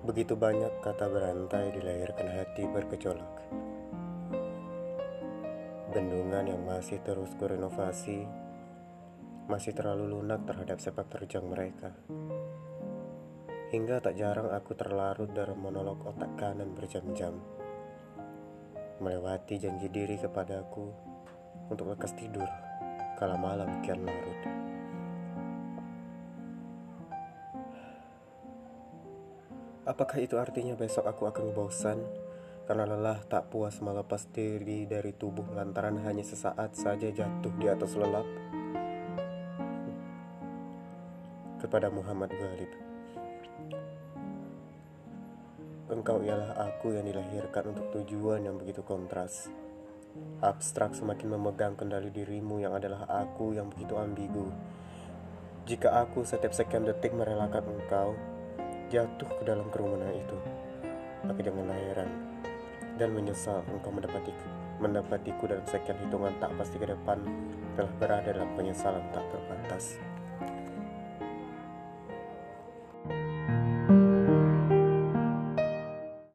Begitu banyak kata berantai dilahirkan hati bergejolak. Bendungan yang masih terus kurenovasi masih terlalu lunak terhadap sepak terjang mereka. Hingga tak jarang aku terlarut dalam monolog otak kanan berjam-jam. Melewati janji diri kepadaku untuk lekas tidur kala malam kian larut. Apakah itu artinya besok aku akan bosan karena lelah tak puas melepas diri dari tubuh lantaran hanya sesaat saja jatuh di atas lelap? Kepada Muhammad Ghalib. Engkau ialah aku yang dilahirkan untuk tujuan yang begitu kontras. Abstrak semakin memegang kendali dirimu yang adalah aku yang begitu ambigu. Jika aku setiap sekian detik merelakan engkau, jatuh ke dalam kerumunan itu. Maka janganlah heran dan menyesal engkau mendapatiku, mendapatiku dalam sekian hitungan tak pasti ke depan telah berada dalam penyesalan tak terbatas.